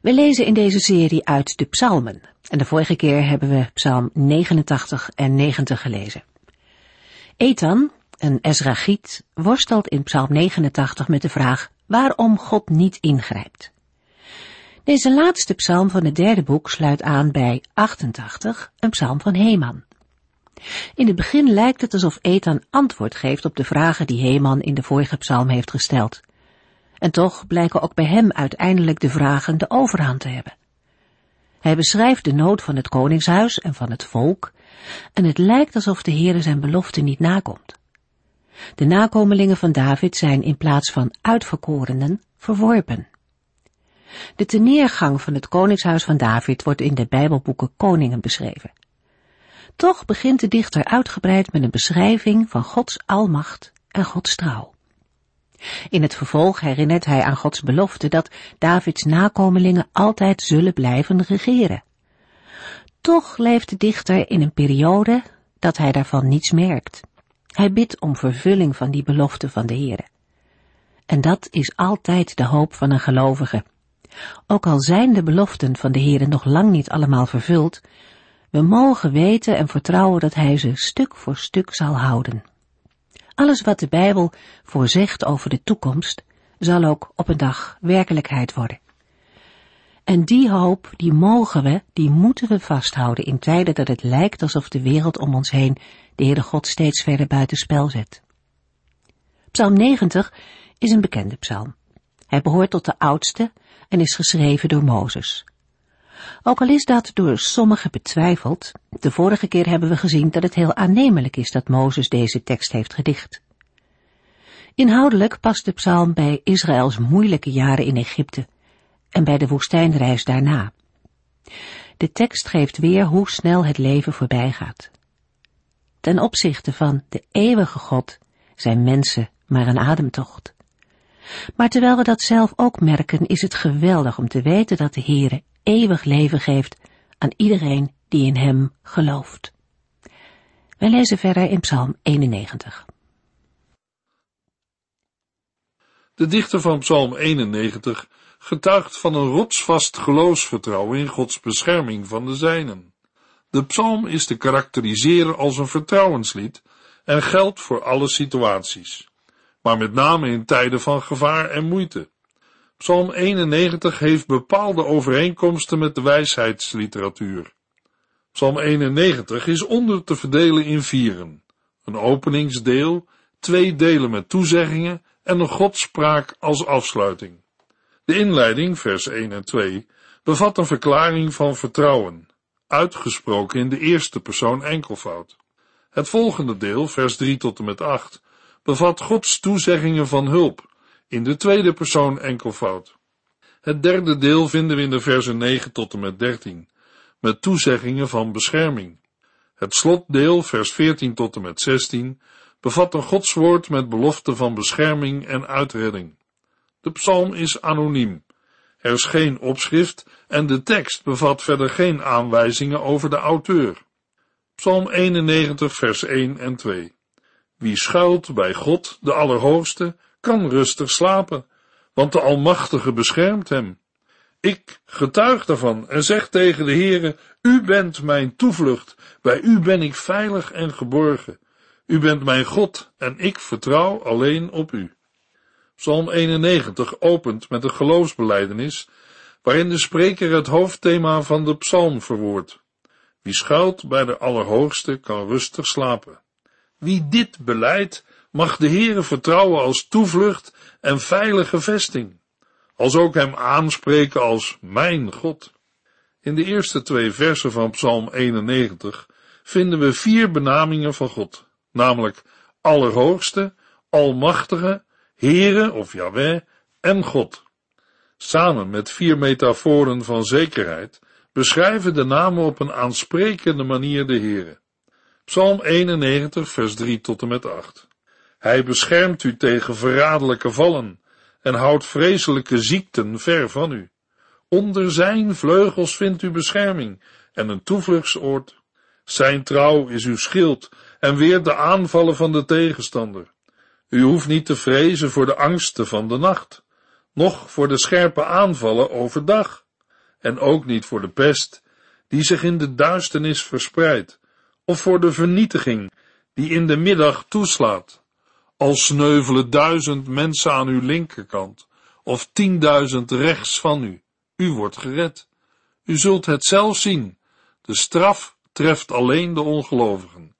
We lezen in deze serie uit de psalmen. En de vorige keer hebben we psalm 89 en 90 gelezen. Ethan, een Ezrachiet, worstelt in psalm 89 met de vraag waarom God niet ingrijpt. Deze laatste psalm van het derde boek sluit aan bij 88, een psalm van Heman. In het begin lijkt het alsof Ethan antwoord geeft op de vragen die Heman in de vorige psalm heeft gesteld. En toch blijken ook bij hem uiteindelijk de vragen de overhand te hebben. Hij beschrijft de nood van het koningshuis en van het volk, en het lijkt alsof de Heere zijn belofte niet nakomt. De nakomelingen van David zijn in plaats van uitverkorenen verworpen. De teneergang van het koningshuis van David wordt in de Bijbelboeken Koningen beschreven. Toch begint de dichter uitgebreid met een beschrijving van Gods almacht en Gods trouw. In het vervolg herinnert hij aan Gods belofte dat Davids nakomelingen altijd zullen blijven regeren. Toch leeft de dichter in een periode dat hij daarvan niets merkt. Hij bidt om vervulling van die belofte van de Heere. En dat is altijd de hoop van een gelovige. Ook al zijn de beloften van de Heere nog lang niet allemaal vervuld, we mogen weten en vertrouwen dat Hij ze stuk voor stuk zal houden. Alles wat de Bijbel voorzegt over de toekomst, zal ook op een dag werkelijkheid worden. En die hoop, die mogen we, die moeten we vasthouden in tijden dat het lijkt alsof de wereld om ons heen de Heere God steeds verder buitenspel zet. Psalm 90 is een bekende psalm. Hij behoort tot de oudste en is geschreven door Mozes. Ook al is dat door sommigen betwijfeld, de vorige keer hebben we gezien dat het heel aannemelijk is dat Mozes deze tekst heeft gedicht. Inhoudelijk past de psalm bij Israëls moeilijke jaren in Egypte en bij de woestijnreis daarna. De tekst geeft weer hoe snel het leven voorbij gaat. Ten opzichte van de eeuwige God zijn mensen maar een ademtocht. Maar terwijl we dat zelf ook merken, is het geweldig om te weten dat de Heere eeuwig leven geeft aan iedereen die in Hem gelooft. Wij lezen verder in Psalm 91. De dichter van Psalm 91 getuigt van een rotsvast geloofsvertrouwen in Gods bescherming van de zijnen. De psalm is te karakteriseren als een vertrouwenslied en geldt voor alle situaties, maar met name in tijden van gevaar en moeite. Psalm 91 heeft bepaalde overeenkomsten met de wijsheidsliteratuur. Psalm 91 is onder te verdelen in vieren. Een openingsdeel, twee delen met toezeggingen en een godspraak als afsluiting. De inleiding, vers 1 en 2, bevat een verklaring van vertrouwen, uitgesproken in de eerste persoon enkelvoud. Het volgende deel, vers 3 tot en met 8, bevat Gods toezeggingen van hulp, in de tweede persoon enkelvoud. Het derde deel vinden we in de versen 9 tot en met 13, met toezeggingen van bescherming. Het slotdeel, vers 14 tot en met 16, bevat een godswoord met belofte van bescherming en uitredding. De psalm is anoniem. Er is geen opschrift en de tekst bevat verder geen aanwijzingen over de auteur. Psalm 91, vers 1 en 2. Wie schuilt bij God, de Allerhoogste, kan rustig slapen, want de Almachtige beschermt hem. Ik getuig daarvan en zeg tegen de Heere, U bent mijn toevlucht, bij U ben ik veilig en geborgen. U bent mijn God en ik vertrouw alleen op U. Psalm 91 opent met een geloofsbeleidenis, waarin de spreker het hoofdthema van de psalm verwoordt. Wie schuilt bij de Allerhoogste kan rustig slapen. Wie dit beleidt, mag de Heere vertrouwen als toevlucht en veilige vesting, als ook hem aanspreken als mijn God. In de eerste twee versen van Psalm 91 vinden we vier benamingen van God, namelijk Allerhoogste, Almachtige, Heere of Yahweh en God. samen met vier metaforen van zekerheid, beschrijven de namen op een aansprekende manier de Heere. Psalm 91, vers 3 tot en met 8. Hij beschermt u tegen verraderlijke vallen en houdt vreselijke ziekten ver van u. Onder zijn vleugels vindt u bescherming en een toevluchtsoord. Zijn trouw is uw schild en weert de aanvallen van de tegenstander. U hoeft niet te vrezen voor de angsten van de nacht, noch voor de scherpe aanvallen overdag, en ook niet voor de pest, die zich in de duisternis verspreidt, of voor de vernietiging, die in de middag toeslaat. Al sneuvelen duizend mensen aan uw linkerkant, of tienduizend rechts van u, u wordt gered. U zult het zelf zien, de straf treft alleen de ongelovigen.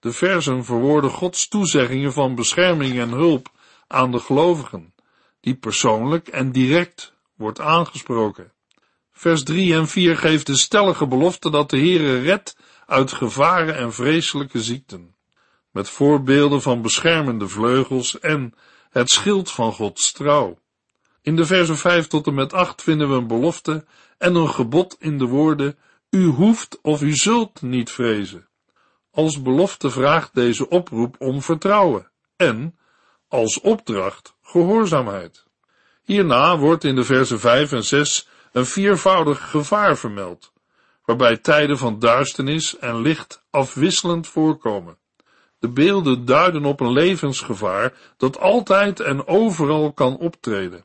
De versen verwoorden Gods toezeggingen van bescherming en hulp aan de gelovigen, die persoonlijk en direct wordt aangesproken. Vers 3 en 4 geeft de stellige belofte dat de Heere redt uit gevaren en vreselijke ziekten, met voorbeelden van beschermende vleugels en het schild van Gods trouw. In de versen 5 tot en met 8 vinden we een belofte en een gebod in de woorden, u hoeft of u zult niet vrezen. Als belofte vraagt deze oproep om vertrouwen en, als opdracht, gehoorzaamheid. Hierna wordt in de versen 5 en 6 een viervoudig gevaar vermeld, waarbij tijden van duisternis en licht afwisselend voorkomen. De beelden duiden op een levensgevaar dat altijd en overal kan optreden.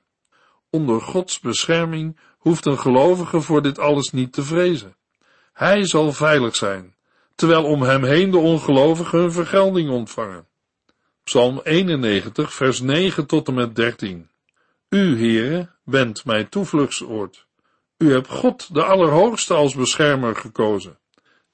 Onder Gods bescherming hoeft een gelovige voor dit alles niet te vrezen. Hij zal veilig zijn, terwijl om hem heen de ongelovigen hun vergelding ontvangen. Psalm 91, vers 9 tot en met 13. U, Heere, bent mijn toevluchtsoord. U hebt God, de Allerhoogste, als beschermer gekozen.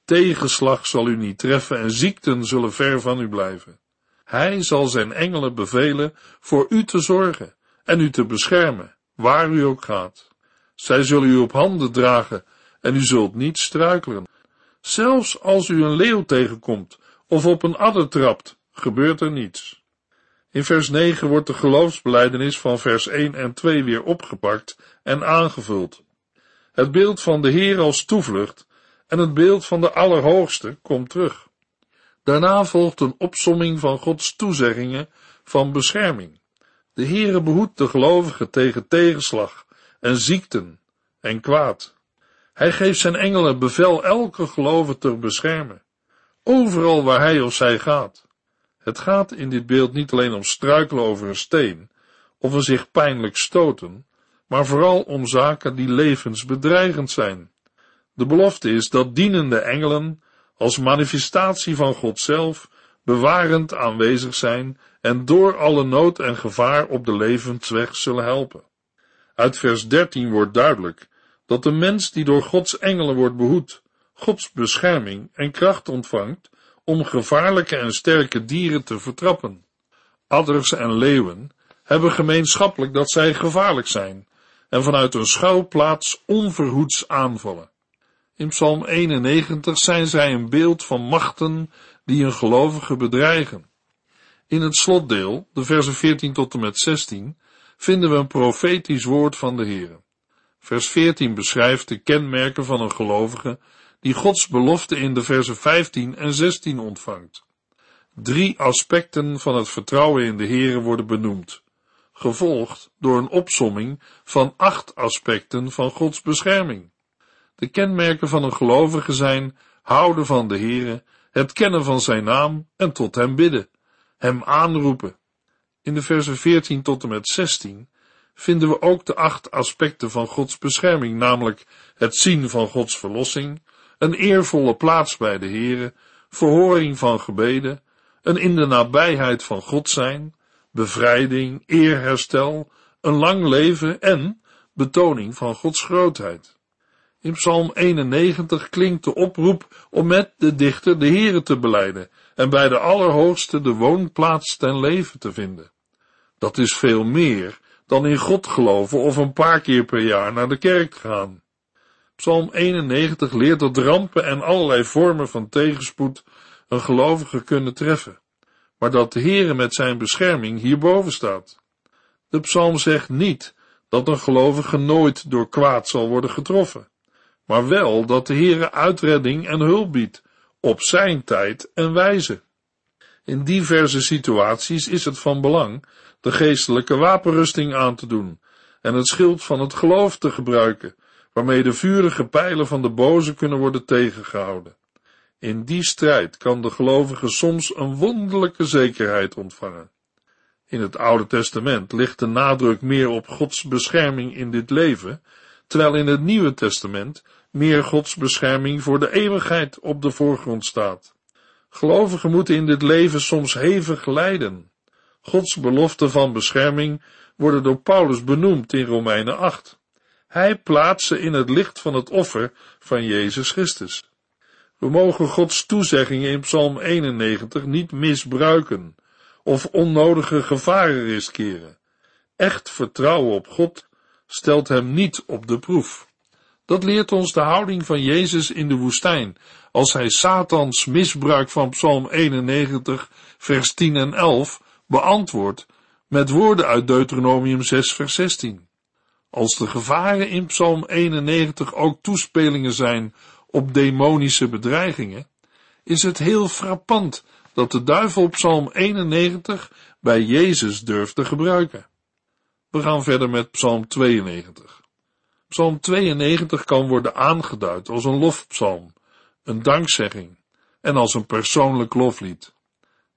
Tegenslag zal u niet treffen en ziekten zullen ver van u blijven. Hij zal zijn engelen bevelen voor u te zorgen en u te beschermen, waar u ook gaat. Zij zullen u op handen dragen en u zult niet struikelen. Zelfs als u een leeuw tegenkomt of op een adder trapt, gebeurt er niets. In vers 9 wordt de geloofsbeleidenis van vers 1 en 2 weer opgepakt en aangevuld. Het beeld van de Heer als toevlucht en het beeld van de Allerhoogste komt terug. Daarna volgt een opsomming van Gods toezeggingen van bescherming. De Heere behoedt de gelovigen tegen tegenslag en ziekten en kwaad. Hij geeft zijn engelen bevel elke gelovige te beschermen, overal waar hij of zij gaat. Het gaat in dit beeld niet alleen om struikelen over een steen, of een zich pijnlijk stoten, maar vooral om zaken die levensbedreigend zijn. De belofte is dat dienende engelen, als manifestatie van God zelf, bewarend aanwezig zijn en door alle nood en gevaar op de levensweg zullen helpen. Uit vers 13 wordt duidelijk dat de mens die door Gods engelen wordt behoed, Gods bescherming en kracht ontvangt om gevaarlijke en sterke dieren te vertrappen. Adders en leeuwen hebben gemeenschappelijk dat zij gevaarlijk zijn en vanuit een schuilplaats onverhoeds aanvallen. In Psalm 91 zijn zij een beeld van machten die een gelovige bedreigen. In het slotdeel, de versen 14 tot en met 16, vinden we een profetisch woord van de Heer. Vers 14 beschrijft de kenmerken van een gelovige die Gods belofte in de versen 15 en 16 ontvangt. Drie aspecten van het vertrouwen in de Heere worden benoemd, gevolgd door een opsomming van acht aspecten van Gods bescherming. De kenmerken van een gelovige zijn houden van de Heere, het kennen van zijn naam en tot hem bidden, hem aanroepen. In de versen 14 tot en met 16 vinden we ook de acht aspecten van Gods bescherming, namelijk het zien van Gods verlossing, een eervolle plaats bij de Heere, verhoring van gebeden, een in de nabijheid van God zijn, bevrijding, eerherstel, een lang leven en betoning van Gods grootheid. In Psalm 91 klinkt de oproep om met de dichter de Heere te beleiden en bij de Allerhoogste de woonplaats ten leven te vinden. Dat is veel meer dan in God geloven of een paar keer per jaar naar de kerk gaan. Psalm 91 leert dat rampen en allerlei vormen van tegenspoed een gelovige kunnen treffen, maar dat de Heere met zijn bescherming hierboven staat. De psalm zegt niet dat een gelovige nooit door kwaad zal worden getroffen, maar wel dat de Heere uitredding en hulp biedt, op zijn tijd en wijze. In diverse situaties is het van belang de geestelijke wapenrusting aan te doen en het schild van het geloof te gebruiken, waarmee de vurige pijlen van de boze kunnen worden tegengehouden. In die strijd kan de gelovige soms een wonderlijke zekerheid ontvangen. In het Oude Testament ligt de nadruk meer op Gods bescherming in dit leven, terwijl in het Nieuwe Testament meer Gods bescherming voor de eeuwigheid op de voorgrond staat. Gelovigen moeten in dit leven soms hevig lijden. Gods beloften van bescherming worden door Paulus benoemd in Romeinen 8. Hij plaatst ze in het licht van het offer van Jezus Christus. We mogen Gods toezeggingen in Psalm 91 niet misbruiken of onnodige gevaren riskeren. Echt vertrouwen op God stelt hem niet op de proef. Dat leert ons de houding van Jezus in de woestijn, als hij Satans misbruik van Psalm 91, vers 10 en 11 beantwoordt met woorden uit Deuteronomium 6, vers 16. Als de gevaren in Psalm 91 ook toespelingen zijn op demonische bedreigingen, is het heel frappant dat de duivel Psalm 91 bij Jezus durft te gebruiken. We gaan verder met Psalm 92. Psalm 92 kan worden aangeduid als een lofpsalm, een dankzegging en als een persoonlijk loflied.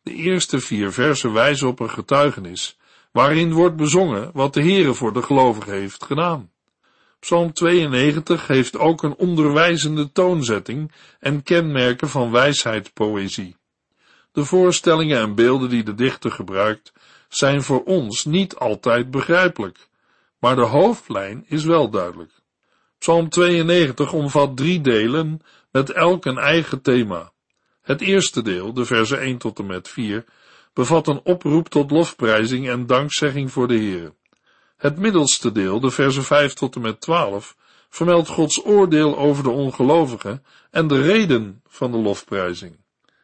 De eerste vier versen wijzen op een getuigenis, waarin wordt bezongen wat de Heere voor de gelovigen heeft gedaan. Psalm 92 heeft ook een onderwijzende toonzetting en kenmerken van wijsheidspoëzie. De voorstellingen en beelden die de dichter gebruikt, zijn voor ons niet altijd begrijpelijk, maar de hoofdlijn is wel duidelijk. Psalm 92 omvat drie delen met elk een eigen thema. Het eerste deel, de versen 1 tot en met 4, bevat een oproep tot lofprijzing en dankzegging voor de Heer. Het middelste deel, de versen 5 tot en met 12, vermeldt Gods oordeel over de ongelovigen en de reden van de lofprijzing.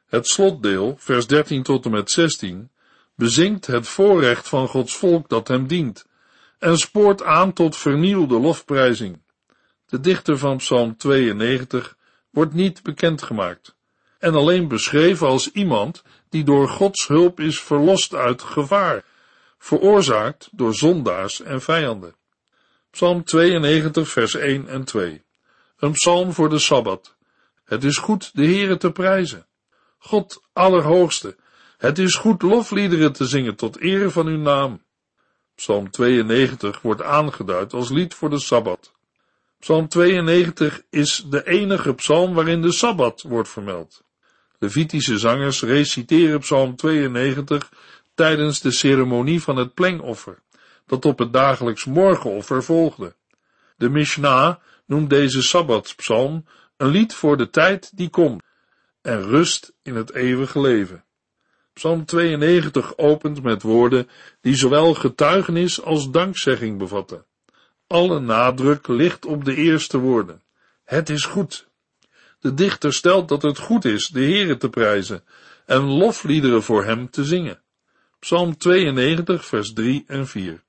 Het slotdeel, vers 13 tot en met 16, bezingt het voorrecht van Gods volk dat hem dient en spoort aan tot vernieuwde lofprijzing. De dichter van Psalm 92 wordt niet bekendgemaakt en alleen beschreven als iemand die door Gods hulp is verlost uit gevaar, veroorzaakt door zondaars en vijanden. Psalm 92 vers 1 en 2 Een psalm voor de Sabbat. Het is goed de Heere te prijzen. God Allerhoogste, het is goed lofliederen te zingen tot ere van uw naam. Psalm 92 wordt aangeduid als lied voor de Sabbat. Psalm 92 is de enige psalm waarin de Sabbat wordt vermeld. Levitische zangers reciteren Psalm 92 tijdens de ceremonie van het plengoffer, dat op het dagelijks morgenoffer volgde. De Mishnah noemt deze Sabbatspsalm een lied voor de tijd die komt en rust in het eeuwige leven. Psalm 92 opent met woorden die zowel getuigenis als dankzegging bevatten. Alle nadruk ligt op de eerste woorden. Het is goed. De dichter stelt dat het goed is de Heere te prijzen en lofliederen voor hem te zingen. Psalm 92 vers 3 en 4.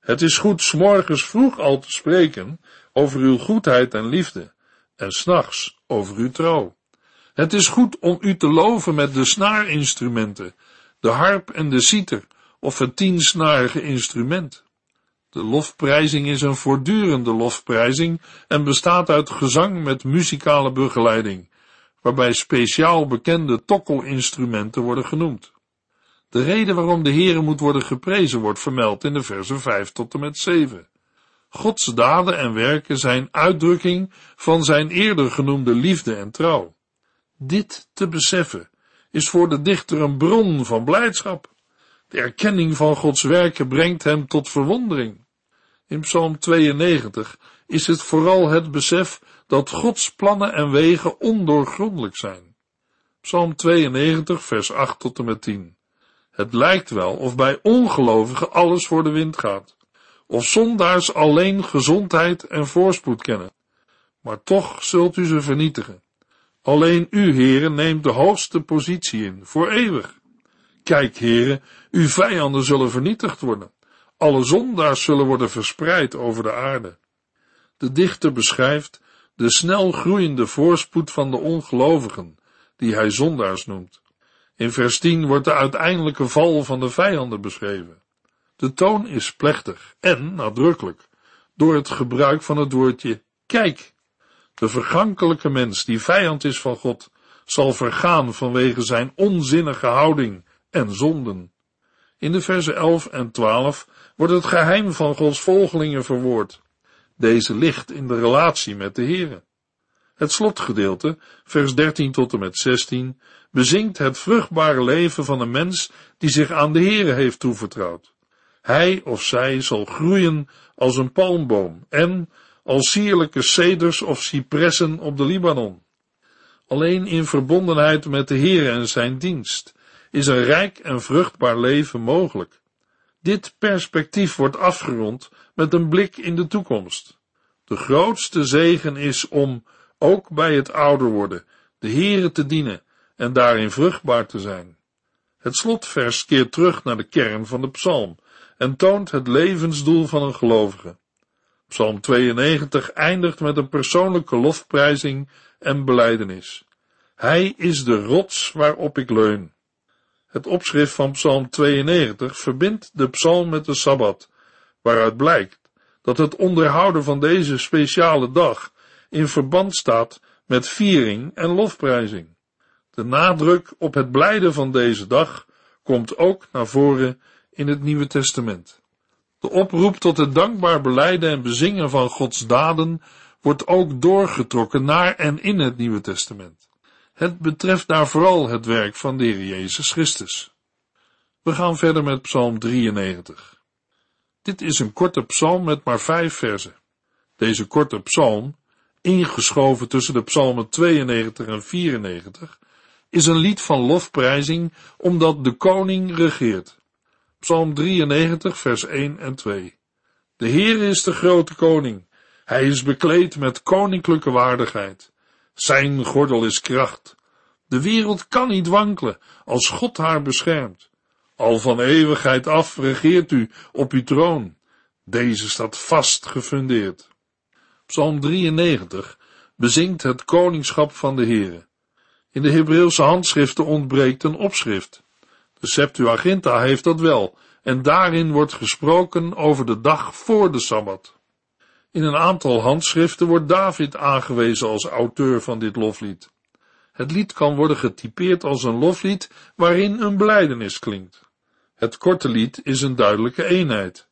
Het is goed s'morgens vroeg al te spreken over uw goedheid en liefde en s'nachts over uw trouw. Het is goed om u te loven met de snaarinstrumenten, de harp en de citer, of het tiensnarige instrument. De lofprijzing is een voortdurende lofprijzing en bestaat uit gezang met muzikale begeleiding, waarbij speciaal bekende tokkelinstrumenten worden genoemd. De reden waarom de Heere moet worden geprezen wordt vermeld in de versen 5 tot en met 7. Gods daden en werken zijn uitdrukking van zijn eerder genoemde liefde en trouw. Dit te beseffen is voor de dichter een bron van blijdschap. De erkenning van Gods werken brengt hem tot verwondering. In Psalm 92 is het vooral het besef dat Gods plannen en wegen ondoorgrondelijk zijn. Psalm 92, vers 8 tot en met 10. Het lijkt wel of bij ongelovigen alles voor de wind gaat, of zondaars alleen gezondheid en voorspoed kennen. Maar toch zult u ze vernietigen. Alleen u, heren, neemt de hoogste positie in, voor eeuwig. Kijk, heren, uw vijanden zullen vernietigd worden. Alle zondaars zullen worden verspreid over de aarde. De dichter beschrijft de snel groeiende voorspoed van de ongelovigen, die hij zondaars noemt. In vers 10 wordt de uiteindelijke val van de vijanden beschreven. De toon is plechtig en nadrukkelijk, door het gebruik van het woordje kijk. De vergankelijke mens die vijand is van God, zal vergaan vanwege zijn onzinnige houding en zonden. In de versen 11 en 12 wordt het geheim van Gods volgelingen verwoord. Deze ligt in de relatie met de Here. Het slotgedeelte, vers 13 tot en met 16, bezingt het vruchtbare leven van een mens die zich aan de Here heeft toevertrouwd. Hij of zij zal groeien als een palmboom en als sierlijke ceders of cipressen op de Libanon. Alleen in verbondenheid met de Heer en zijn dienst is een rijk en vruchtbaar leven mogelijk. Dit perspectief wordt afgerond met een blik in de toekomst. De grootste zegen is om, ook bij het ouder worden, de Heere te dienen en daarin vruchtbaar te zijn. Het slotvers keert terug naar de kern van de psalm en toont het levensdoel van een gelovige. Psalm 92 eindigt met een persoonlijke lofprijzing en beleidenis. Hij is de rots waarop ik leun. Het opschrift van Psalm 92 verbindt de psalm met de Sabbat, waaruit blijkt dat het onderhouden van deze speciale dag in verband staat met viering en lofprijzing. De nadruk op het blijden van deze dag komt ook naar voren in het Nieuwe Testament. De oproep tot het dankbaar beleiden en bezingen van Gods daden wordt ook doorgetrokken naar en in het Nieuwe Testament. Het betreft daar vooral het werk van de Heer Jezus Christus. We gaan verder met Psalm 93. Dit is een korte psalm met maar vijf versen. Deze korte psalm, ingeschoven tussen de psalmen 92 en 94, is een lied van lofprijzing omdat de koning regeert. Psalm 93, vers 1 en 2. De Heer is de grote koning. Hij is bekleed met koninklijke waardigheid. Zijn gordel is kracht. De wereld kan niet wankelen als God haar beschermt. Al van eeuwigheid af regeert u op uw troon. Deze staat vast gefundeerd. Psalm 93 bezingt het koningschap van de Heere. In de Hebreeuwse handschriften ontbreekt een opschrift. De Septuaginta heeft dat wel, en daarin wordt gesproken over de dag voor de Sabbat. In een aantal handschriften wordt David aangewezen als auteur van dit loflied. Het lied kan worden getypeerd als een loflied waarin een blijdenis klinkt. Het korte lied is een duidelijke eenheid,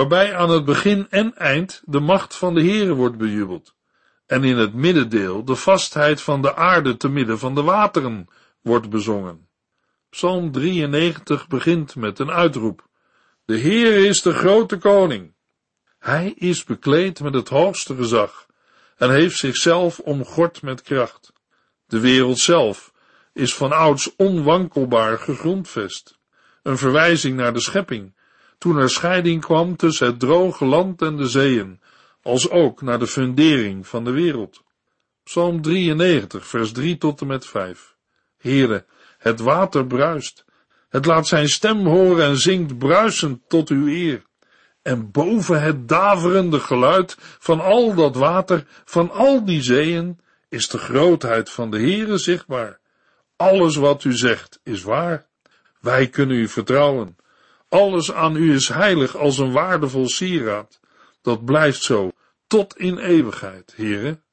waarbij aan het begin en eind de macht van de Heere wordt bejubeld, en in het middendeel de vastheid van de aarde te midden van de wateren wordt bezongen. Psalm 93 begint met een uitroep. De Heer is de grote koning. Hij is bekleed met het hoogste gezag en heeft zichzelf omgord met kracht. De wereld zelf is van ouds onwankelbaar gegrondvest. Een verwijzing naar de schepping, toen er scheiding kwam tussen het droge land en de zeeën, als ook naar de fundering van de wereld. Psalm 93, vers 3 tot en met 5. Heere, het water bruist. Het laat zijn stem horen en zingt bruisend tot uw eer. En boven het daverende geluid van al dat water, van al die zeeën, is de grootheid van de Heere zichtbaar. Alles wat u zegt is waar. Wij kunnen u vertrouwen. Alles aan u is heilig als een waardevol sieraad. Dat blijft zo tot in eeuwigheid, heren.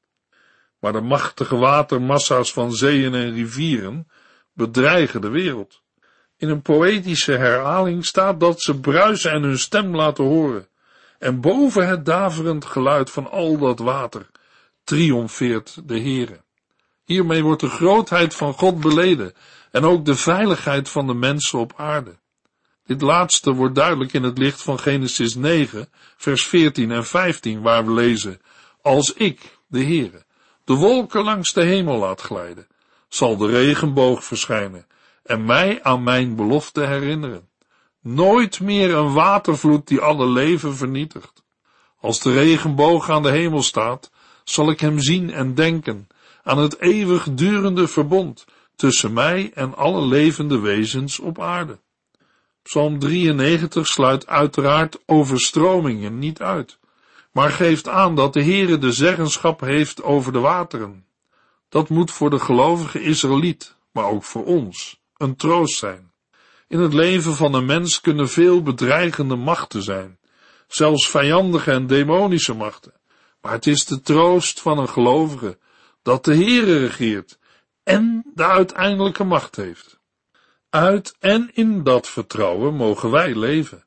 Maar de machtige watermassa's van zeeën en rivieren bedreigen de wereld. In een poëtische herhaling staat dat ze bruisen en hun stem laten horen. En boven het daverend geluid van al dat water triomfeert de Heere. Hiermee wordt de grootheid van God beleden en ook de veiligheid van de mensen op aarde. Dit laatste wordt duidelijk in het licht van Genesis 9, vers 14 en 15, waar we lezen, Als ik, de Heere, de wolken langs de hemel laat glijden, zal de regenboog verschijnen en mij aan mijn belofte herinneren. Nooit meer een watervloed die alle leven vernietigt. Als de regenboog aan de hemel staat, zal ik hem zien en denken aan het eeuwigdurende verbond tussen mij en alle levende wezens op aarde. Psalm 93 sluit uiteraard overstromingen niet uit, maar geeft aan dat de Heere de zeggenschap heeft over de wateren. Dat moet voor de gelovige Israëliet, maar ook voor ons, een troost zijn. In het leven van een mens kunnen veel bedreigende machten zijn, zelfs vijandige en demonische machten. Maar het is de troost van een gelovige dat de Heere regeert en de uiteindelijke macht heeft. Uit en in dat vertrouwen mogen wij leven.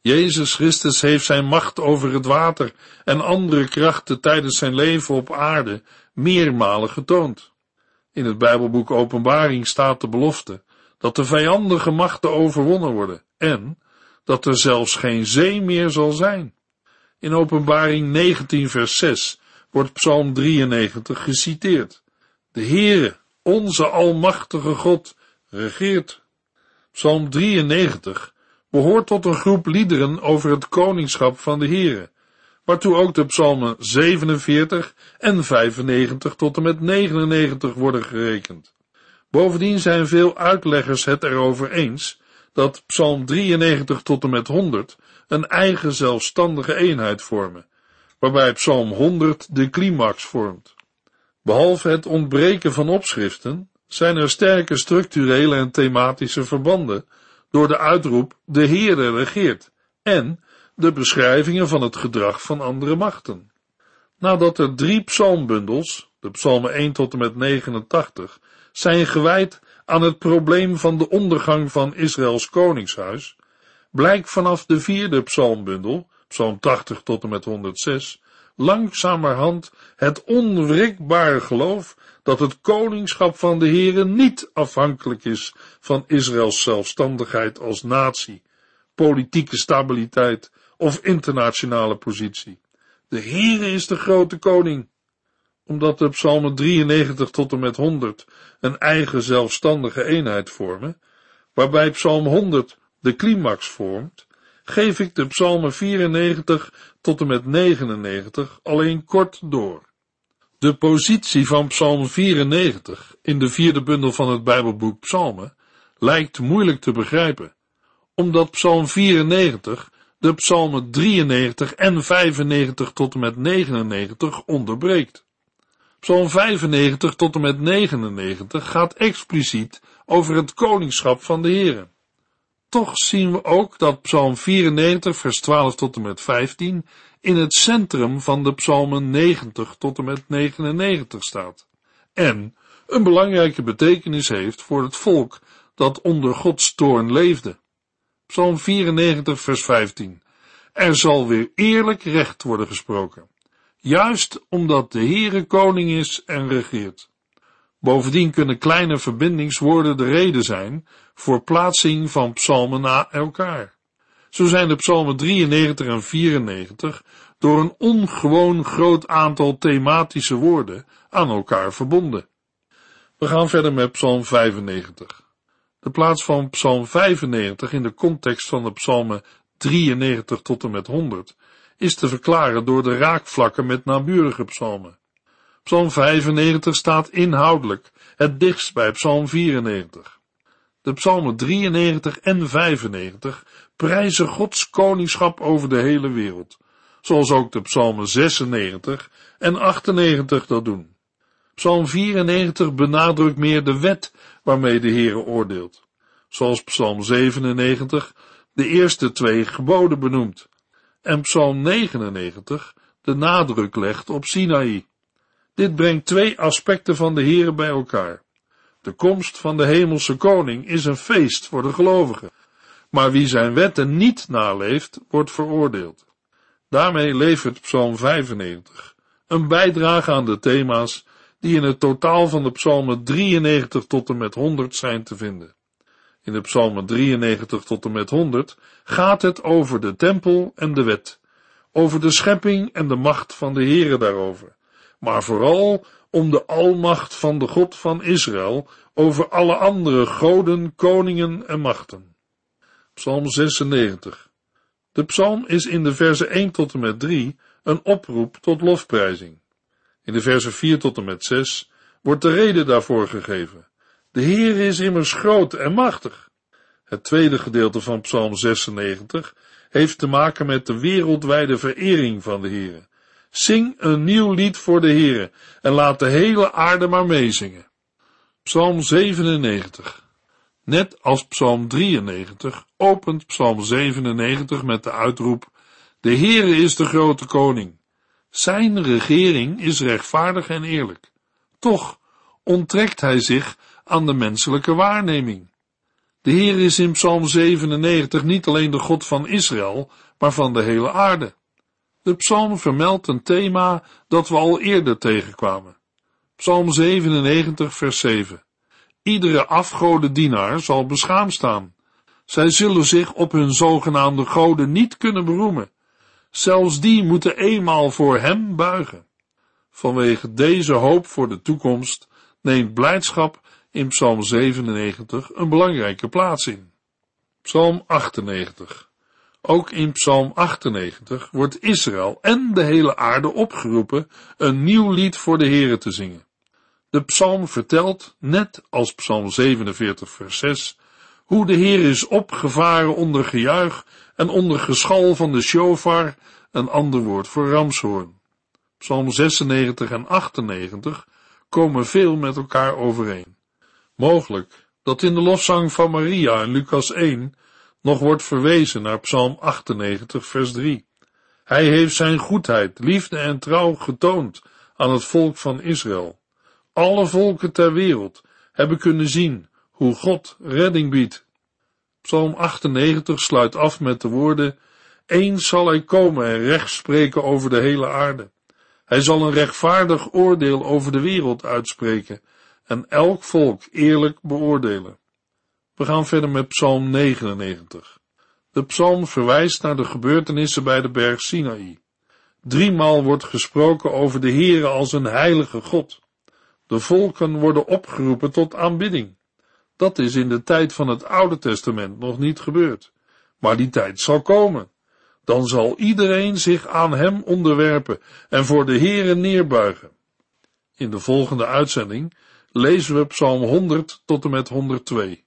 Jezus Christus heeft zijn macht over het water en andere krachten tijdens zijn leven op aarde meermalen getoond. In het Bijbelboek Openbaring staat de belofte dat de vijandige machten overwonnen worden en dat er zelfs geen zee meer zal zijn. In Openbaring 19 vers 6 wordt Psalm 93 geciteerd. De Heere, onze almachtige God, regeert. Psalm 93 behoort tot een groep liederen over het koningschap van de Heere, waartoe ook de psalmen 47 en 95 tot en met 99 worden gerekend. Bovendien zijn veel uitleggers het erover eens dat psalm 93 tot en met 100 een eigen zelfstandige eenheid vormen, waarbij psalm 100 de climax vormt. Behalve het ontbreken van opschriften, zijn er sterke structurele en thematische verbanden door de uitroep de Heere regeert en de beschrijvingen van het gedrag van andere machten. Nadat er drie psalmbundels, de psalmen 1 tot en met 89, zijn gewijd aan het probleem van de ondergang van Israëls koningshuis, blijkt vanaf de vierde psalmbundel, psalm 80 tot en met 106, langzamerhand het onwrikbare geloof dat het koningschap van de Heere niet afhankelijk is van Israëls zelfstandigheid als natie, politieke stabiliteit of internationale positie. De Heere is de grote koning. Omdat de psalmen 93 tot en met 100 een eigen zelfstandige eenheid vormen, waarbij psalm 100 de climax vormt, geef ik de psalmen 94 tot en met 99 alleen kort door. De positie van Psalm 94 in de vierde bundel van het Bijbelboek Psalmen lijkt moeilijk te begrijpen, omdat Psalm 94 de Psalmen 93 en 95 tot en met 99 onderbreekt. Psalm 95 tot en met 99 gaat expliciet over het koningschap van de Heer. Toch zien we ook dat Psalm 94 vers 12 tot en met 15 in het centrum van de psalmen 90 tot en met 99 staat. En een belangrijke betekenis heeft voor het volk dat onder Gods toorn leefde. Psalm 94 vers 15. Er zal weer eerlijk recht worden gesproken. Juist omdat de Heere koning is en regeert. Bovendien kunnen kleine verbindingswoorden de reden zijn voor plaatsing van psalmen na elkaar. Zo zijn de psalmen 93 en 94 door een ongewoon groot aantal thematische woorden aan elkaar verbonden. We gaan verder met psalm 95. De plaats van psalm 95 in de context van de psalmen 93 tot en met 100 is te verklaren door de raakvlakken met naburige psalmen. Psalm 95 staat inhoudelijk het dichtst bij psalm 94. De psalmen 93 en 95 prijzen Gods koningschap over de hele wereld, zoals ook de psalmen 96 en 98 dat doen. Psalm 94 benadrukt meer de wet waarmee de Heere oordeelt, zoals psalm 97 de eerste twee geboden benoemt en psalm 99 de nadruk legt op Sinaï. Dit brengt twee aspecten van de Heere bij elkaar. De komst van de hemelse koning is een feest voor de gelovigen, maar wie zijn wetten niet naleeft, wordt veroordeeld. Daarmee levert Psalm 95 een bijdrage aan de thema's die in het totaal van de psalmen 93 tot en met 100 zijn te vinden. In de psalmen 93 tot en met 100 gaat het over de tempel en de wet, over de schepping en de macht van de Heere daarover, maar vooral om de almacht van de God van Israël over alle andere goden, koningen en machten. Psalm 96. De psalm is in de verse 1 tot en met 3 een oproep tot lofprijzing. In de verse 4 tot en met 6 wordt de reden daarvoor gegeven. De Heer is immers groot en machtig. Het tweede gedeelte van Psalm 96 heeft te maken met de wereldwijde verering van de Heere. Zing een nieuw lied voor de Heere en laat de hele aarde maar meezingen. Psalm 97 Net als Psalm 93 opent Psalm 97 met de uitroep De Heere is de grote koning. Zijn regering is rechtvaardig en eerlijk. Toch onttrekt hij zich aan de menselijke waarneming. De Heer is in Psalm 97 niet alleen de God van Israël, maar van de hele aarde. De psalm vermeldt een thema dat we al eerder tegenkwamen. Psalm 97, vers 7. Iedere afgodendienaar zal beschaamd staan. Zij zullen zich op hun zogenaamde goden niet kunnen beroemen. Zelfs die moeten eenmaal voor hem buigen. Vanwege deze hoop voor de toekomst neemt blijdschap in Psalm 97 een belangrijke plaats in. Psalm 98. Ook in Psalm 98 wordt Israël en de hele aarde opgeroepen een nieuw lied voor de Here te zingen. De psalm vertelt, net als Psalm 47 vers 6, hoe de Heer is opgevaren onder gejuich en onder geschal van de shofar, een ander woord voor ramshoorn. Psalm 96 en 98 komen veel met elkaar overeen. Mogelijk dat in de lofzang van Maria in Lucas 1 nog wordt verwezen naar Psalm 98 vers 3. Hij heeft zijn goedheid, liefde en trouw getoond aan het volk van Israël. Alle volken ter wereld hebben kunnen zien hoe God redding biedt. Psalm 98 sluit af met de woorden, eens zal hij komen en recht spreken over de hele aarde. Hij zal een rechtvaardig oordeel over de wereld uitspreken en elk volk eerlijk beoordelen. We gaan verder met Psalm 99. De psalm verwijst naar de gebeurtenissen bij de berg Sinaï. Driemaal wordt gesproken over de Heere als een heilige God. De volken worden opgeroepen tot aanbidding. Dat is in de tijd van het Oude Testament nog niet gebeurd. Maar die tijd zal komen. Dan zal iedereen zich aan hem onderwerpen en voor de Heere neerbuigen. In de volgende uitzending lezen we Psalm 100 tot en met 102.